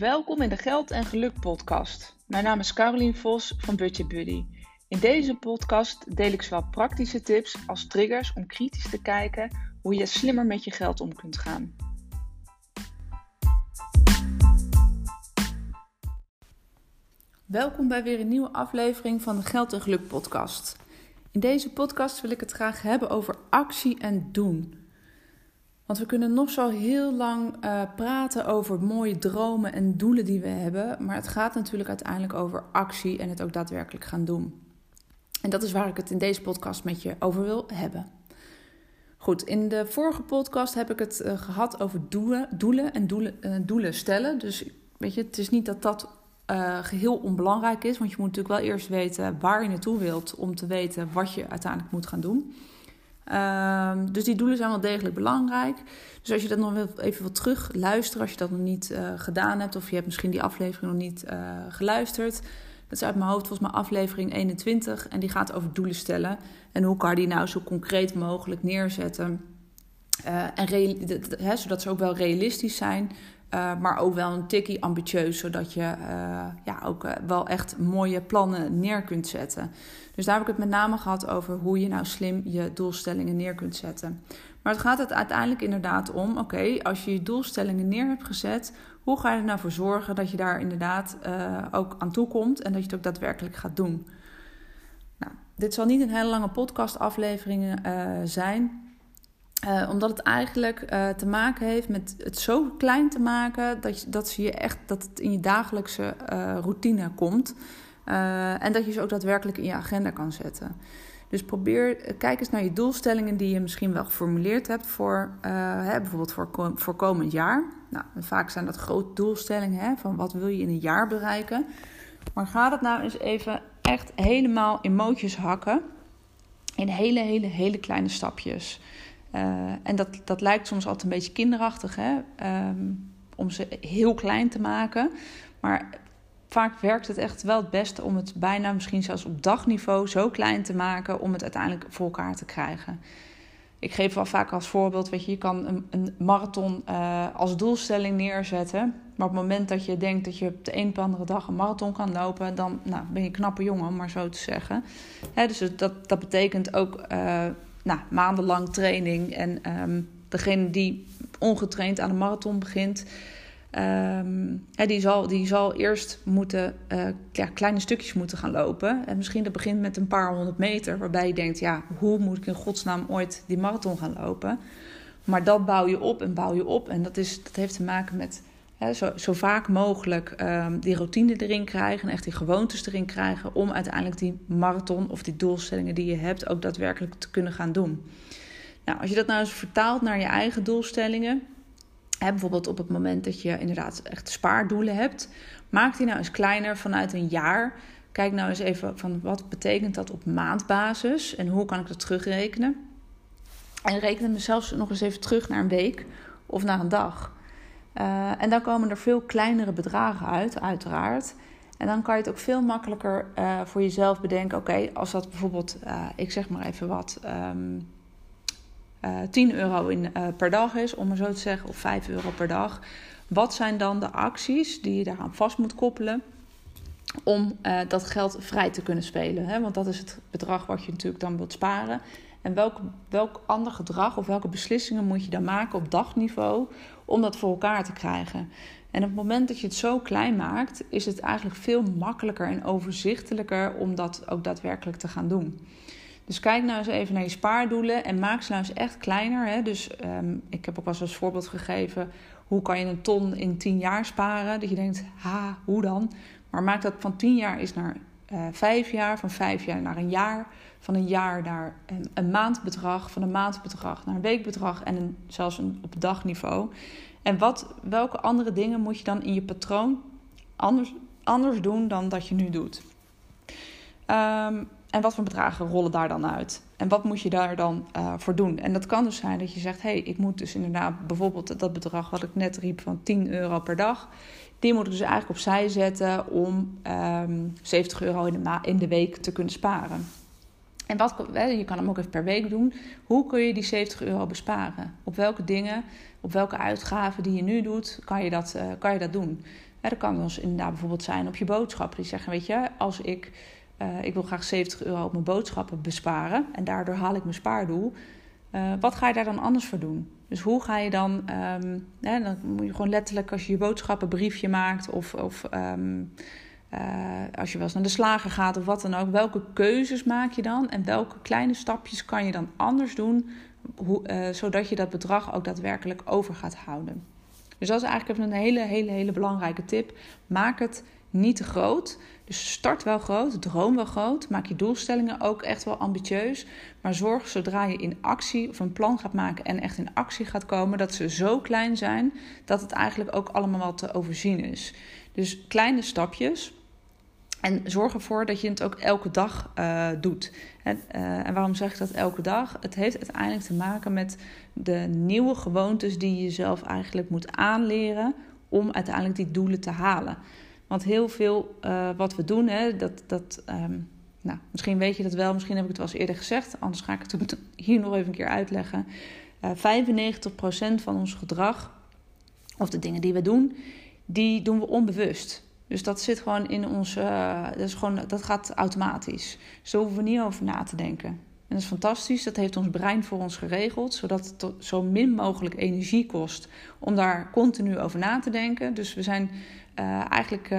Welkom in de Geld en Geluk podcast. Mijn naam is Carolien Vos van Budget Buddy. In deze podcast deel ik zowel praktische tips als triggers om kritisch te kijken hoe je slimmer met je geld om kunt gaan. Welkom bij weer een nieuwe aflevering van de Geld en Geluk podcast. In deze podcast wil ik het graag hebben over actie en doen. Want we kunnen nog zo heel lang uh, praten over mooie dromen en doelen die we hebben. Maar het gaat natuurlijk uiteindelijk over actie en het ook daadwerkelijk gaan doen. En dat is waar ik het in deze podcast met je over wil hebben. Goed, in de vorige podcast heb ik het uh, gehad over doelen, doelen en doelen, uh, doelen stellen. Dus weet je, het is niet dat dat geheel onbelangrijk is. Want je moet natuurlijk wel eerst weten waar je naartoe wilt om te weten wat je uiteindelijk moet gaan doen. Um, dus die doelen zijn wel degelijk belangrijk. Dus als je dat nog even wat terug luisteren, als je dat nog niet uh, gedaan hebt, of je hebt misschien die aflevering nog niet uh, geluisterd. Dat is uit mijn hoofd volgens mij aflevering 21 en die gaat over doelen stellen. En hoe kan je die nou zo concreet mogelijk neerzetten. Uh, en zodat ze ook wel realistisch zijn, maar ook wel een tikkie ambitieus, zodat je ja, ook wel echt mooie plannen neer kunt zetten. Dus daar heb ik het met name gehad over hoe je nou slim je doelstellingen neer kunt zetten. Maar het gaat het uiteindelijk inderdaad om: oké, als je je doelstellingen neer hebt gezet, hoe ga je er nou voor zorgen dat je daar inderdaad ook aan toe komt en dat je het ook daadwerkelijk gaat doen? Nou, dit zal niet een hele lange podcastaflevering zijn. Uh, omdat het eigenlijk te maken heeft met het zo klein te maken dat, je, dat, ze je echt, dat het in je dagelijkse routine komt. En dat je ze ook daadwerkelijk in je agenda kan zetten. Dus probeer, kijk eens naar je doelstellingen die je misschien wel geformuleerd hebt voor hè, bijvoorbeeld voor, voor komend jaar. Nou, vaak zijn dat grote doelstellingen hè, van wat wil je in een jaar bereiken. Maar ga dat nou eens even echt helemaal in mootjes hakken. In hele, hele, hele kleine stapjes. Uh, en dat, dat lijkt soms altijd een beetje kinderachtig, hè? Um, om ze heel klein te maken. Maar vaak werkt het echt wel het beste om het bijna misschien zelfs op dagniveau zo klein te maken om het uiteindelijk voor elkaar te krijgen. Ik geef wel vaak als voorbeeld, weet je, kan een, een marathon uh, als doelstelling neerzetten. Maar op het moment dat je denkt dat je op de een of andere dag een marathon kan lopen, dan nou, ben je een knappe jongen, om maar zo te zeggen. Hè, dus dat, dat betekent ook uh, nou, maandenlang training. En um, degene die ongetraind aan een marathon begint, Um, die, zal, die zal eerst moeten, uh, ja, kleine stukjes moeten gaan lopen. En misschien dat begint met een paar honderd meter, waarbij je denkt: ja, hoe moet ik in godsnaam ooit die marathon gaan lopen? Maar dat bouw je op en bouw je op. En dat, is, dat heeft te maken met zo, zo, vaak mogelijk um, die routine erin krijgen en echt die gewoontes erin krijgen. Om uiteindelijk die marathon of die doelstellingen die je hebt ook daadwerkelijk te kunnen gaan doen. Nou, als je dat nou eens vertaalt naar je eigen doelstellingen bijvoorbeeld op het moment dat je inderdaad echt spaardoelen hebt, maak die nou eens kleiner vanuit een jaar. Kijk nou eens even van wat betekent dat op maandbasis en hoe kan ik dat terugrekenen. En reken me zelfs nog eens even terug naar een week of naar een dag. Uh, en dan komen er veel kleinere bedragen uit, uiteraard. En dan kan je het ook veel makkelijker uh, voor jezelf bedenken. Oké, als dat bijvoorbeeld, uh, ik zeg maar even wat, um, uh, eh, 10 euro in, per dag is, om maar zo te zeggen, of 5 euro per dag. Wat zijn dan de acties die je daaraan vast moet koppelen om dat geld vrij te kunnen spelen? Hè? Want dat is het bedrag wat je natuurlijk dan wilt sparen. En welk, welk ander gedrag of welke beslissingen moet je dan maken op dagniveau om dat voor elkaar te krijgen? En op het moment dat je het zo klein maakt, is het eigenlijk veel makkelijker en overzichtelijker om dat ook daadwerkelijk te gaan doen. Dus kijk nou eens even naar je spaardoelen en maak ze nou eens echt kleiner. Hè? Dus um, ik heb ook wel eens als voorbeeld gegeven: hoe kan je een ton in 10 jaar sparen? Dat je denkt, ha, hoe dan? Maar maak dat van 10 jaar is naar eh, 5 jaar, van 5 jaar naar een jaar, van een jaar naar een, een maandbedrag, van een maandbedrag naar een weekbedrag en zelfs een, op dagniveau. En wat, welke andere dingen moet je dan in je patroon anders, anders doen dan dat je nu doet? Um, en wat voor bedragen rollen daar dan uit? En wat moet je daar dan uh, voor doen? En dat kan dus zijn dat je zegt: hé, hey, ik moet dus inderdaad bijvoorbeeld dat bedrag wat ik net riep van 10 euro per dag. Die moet ik dus eigenlijk opzij zetten om um, ehm, 70 euro in de, in de week te kunnen sparen. En wat, je kan hem ook even per week doen. Hoe kun je die 70 euro besparen? Op welke dingen, op welke uitgaven die je nu doet, kan je dat, kan je dat doen? dat kan dus inderdaad bijvoorbeeld zijn op je boodschappen. Die zeggen, weet je, als ik, uh, ik wil graag 70 euro op mijn boodschappen besparen en daardoor haal ik mijn spaardoel. Uh, wat ga je daar dan anders voor doen? Dus hoe ga je dan, um, dan moet je gewoon letterlijk als je je boodschappenbriefje maakt of, of um, uh, als je wel eens naar de slager gaat of wat dan ook, welke keuzes maak je dan en welke kleine stapjes kan je dan anders doen, hoe, zodat je dat bedrag ook daadwerkelijk over gaat houden? Dus dat is eigenlijk een hele, hele, hele belangrijke tip. Maak het niet te groot. Dus start wel groot, droom wel groot. Maak je doelstellingen ook echt wel ambitieus. Maar zorg zodra je in actie of een plan gaat maken en echt in actie gaat komen, dat ze zo klein zijn dat het eigenlijk ook allemaal wel te overzien is. Dus kleine stapjes. En zorg ervoor dat je het ook elke dag uh, doet. En, uh, en, waarom zeg ik dat elke dag? Het heeft uiteindelijk te maken met de nieuwe gewoontes die je jezelf eigenlijk moet aanleren om uiteindelijk die doelen te halen. Want heel veel uh, wat we doen, hè, dat, dat, um, nou, misschien weet je dat wel, misschien heb ik het wel eens eerder gezegd, anders ga ik het hier nog even een keer uitleggen. 95% van ons gedrag, of de dingen die we doen, die doen we onbewust. Dus dat zit gewoon in ons, uh, dat, is gewoon, dat gaat automatisch. Dus daar hoeven we niet over na te denken. En dat is fantastisch, dat heeft ons brein voor ons geregeld, zodat het zo min mogelijk energie kost om daar continu over na te denken. Dus we zijn uh, eigenlijk uh,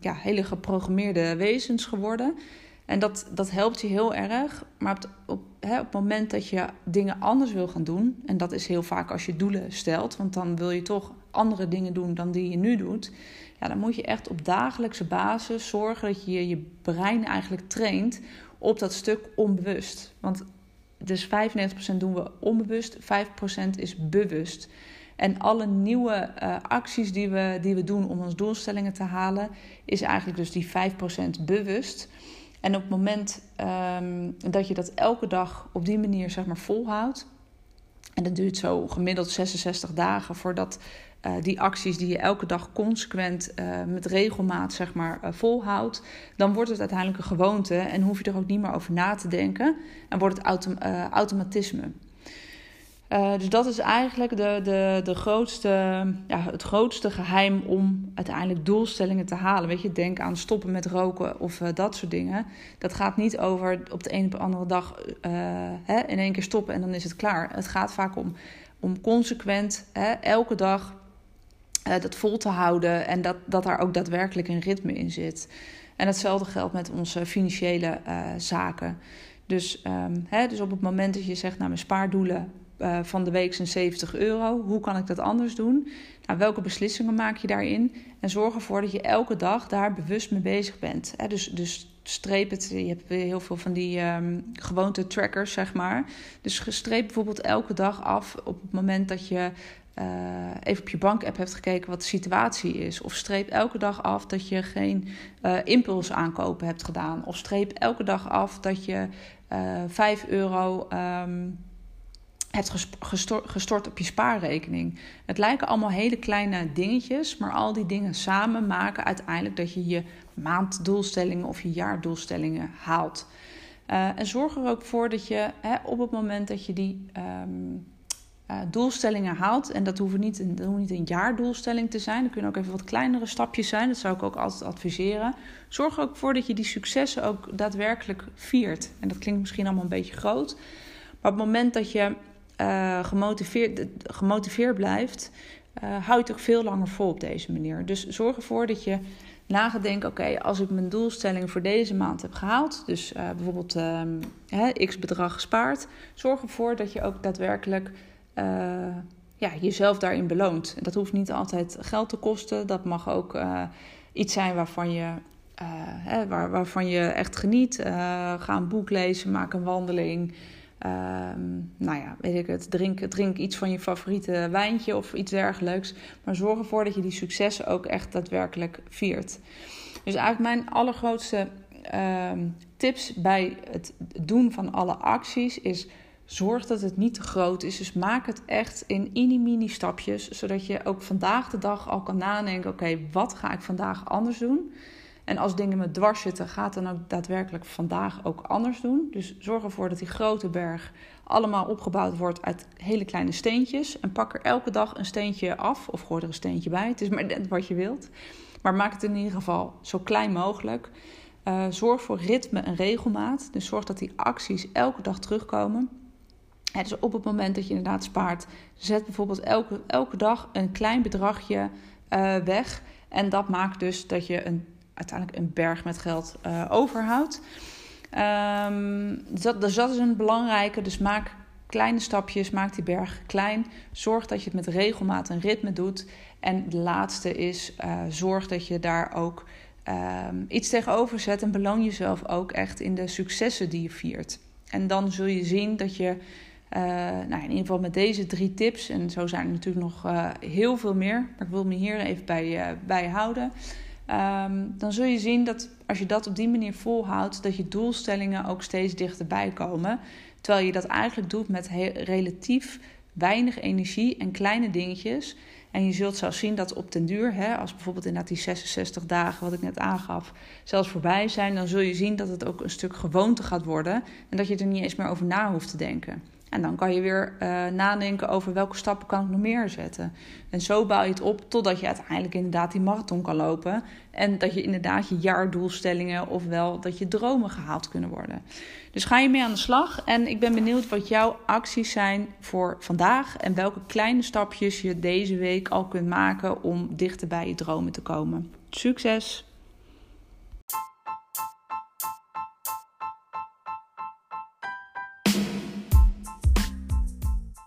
ja, hele geprogrammeerde wezens geworden. En dat, dat helpt je heel erg. Maar op, op, hè, op het moment dat je dingen anders wil gaan doen, en dat is heel vaak als je doelen stelt, want dan wil je toch andere dingen doen dan die je nu doet ja, dan moet je echt op dagelijkse basis zorgen dat je je brein eigenlijk traint op dat stuk onbewust. Want dus 95% doen we onbewust, 5% is bewust. En alle nieuwe uh, acties die we, die we doen om onze doelstellingen te halen, is eigenlijk dus die 5% bewust. En op het moment um, dat je dat elke dag op die manier zeg maar volhoudt, en dat duurt zo gemiddeld 66 dagen voordat uh, die acties die je elke dag consequent uh, met regelmaat zeg maar, volhoudt, dan wordt het uiteindelijk een gewoonte en hoef je er ook niet meer over na te denken en wordt het autom automatisme. Dus dat is eigenlijk de, de, de grootste, ja, het grootste geheim om uiteindelijk doelstellingen te halen. Weet je, denk aan stoppen met roken of dat soort dingen. Dat gaat niet over op de een of andere dag hè, in één keer stoppen en dan is het klaar. Het gaat vaak om, om consequent hè, elke dag dat vol te houden en dat, dat daar ook daadwerkelijk een ritme in zit. En hetzelfde geldt met onze financiële zaken. Dus, um, hè, dus op het moment dat je zegt, nou mijn spaardoelen uh, van de week zijn 70 euro, hoe kan ik dat anders doen? Nou, welke beslissingen maak je daarin? En zorg ervoor dat je elke dag daar bewust mee bezig bent. Dus, dus streep het, je hebt heel veel van die um, gewoonte trackers, zeg maar. Dus streep bijvoorbeeld elke dag af op het moment dat je uh, even op je bankapp hebt gekeken wat de situatie is. Of streep elke dag af dat je geen uh, impulsaankopen hebt gedaan. Of streep elke dag af dat je uh, eh, 5 euro um, hebt gestort, op je spaarrekening. Het lijken allemaal hele kleine dingetjes, maar al die dingen samen maken uiteindelijk dat je je maanddoelstellingen of je jaardoelstellingen haalt. en zorg er ook voor dat je hè, op het moment dat je die. Um, doelstellingen haalt. En dat hoeft niet, hoeft niet een jaardoelstelling te zijn. Dat kunnen ook even wat kleinere stapjes zijn. Dat zou ik ook altijd adviseren. Zorg er ook voor dat je die successen ook daadwerkelijk viert. En dat klinkt misschien allemaal een beetje groot. Maar op het moment dat je uh, gemotiveerd, blijft, uh, hou je ook veel langer vol op deze manier. Dus zorg ervoor dat je na gaat denken: oké, als ik mijn doelstelling voor deze maand heb gehaald, dus uh, bijvoorbeeld uh, x bedrag gespaard, zorg ervoor dat je ook daadwerkelijk ja, jezelf daarin beloont. Dat hoeft niet altijd geld te kosten. Dat mag ook iets zijn waarvan je, hè, waar, waarvan je echt geniet. ga een boek lezen, maak een wandeling. Ehm, nou ja, weet ik het. Drink, drink iets van je favoriete wijntje of iets dergelijks. Maar zorg ervoor dat je die successen ook echt daadwerkelijk viert. Dus eigenlijk mijn allergrootste ehm, tips bij het doen van alle acties is Zorg dat het niet te groot is. Dus maak het echt in mini-mini stapjes. Zodat je ook vandaag de dag al kan nadenken: oké, wat ga ik vandaag anders doen? En als dingen me dwars zitten, gaat dan ook daadwerkelijk vandaag ook anders doen. Dus zorg ervoor dat die grote berg allemaal opgebouwd wordt uit hele kleine steentjes. En pak er elke dag een steentje af of gooi er een steentje bij. Het is maar net wat je wilt. Maar maak het in ieder geval zo klein mogelijk. Uh, zorg voor ritme en regelmaat. Dus zorg dat die acties elke dag terugkomen. dus op het moment dat je inderdaad spaart, zet bijvoorbeeld elke, elke dag een klein bedragje uh, weg. En dat maakt dus dat je een, uiteindelijk een berg met geld uh, overhoudt. Um, dat, dus dat is een belangrijke. Dus maak kleine stapjes, maak die berg klein. Zorg dat je het met regelmaat en ritme doet. En de laatste is, uh, zorg dat je daar ook um, iets tegenover zet. En beloon jezelf ook echt in de successen die je viert. En dan zul je zien dat je, uh, nou in ieder geval met deze drie tips, en zo zijn er natuurlijk nog heel veel meer, maar ik wil me hier even bij, bij houden. Um, dan zul je zien dat als je dat op die manier volhoudt, dat je doelstellingen ook steeds dichterbij komen. Terwijl je dat eigenlijk doet met relatief weinig energie en kleine dingetjes. En je zult zo zien dat op den duur, hè, als bijvoorbeeld inderdaad die 66 dagen, wat ik net aangaf, zelfs voorbij zijn, dan zul je zien dat het ook een stuk gewoonte gaat worden. En dat je er niet eens meer over na hoeft te denken. En dan kan je weer uh, nadenken over welke stappen kan ik nog meer zetten. En zo bouw je het op totdat je uiteindelijk inderdaad die marathon kan lopen. En dat je inderdaad je jaardoelstellingen ofwel dat je dromen gehaald kunnen worden. Dus ga je mee aan de slag. En ik ben benieuwd wat jouw acties zijn voor vandaag. En welke kleine stapjes je deze week al kunt maken om dichter bij je dromen te komen. Succes!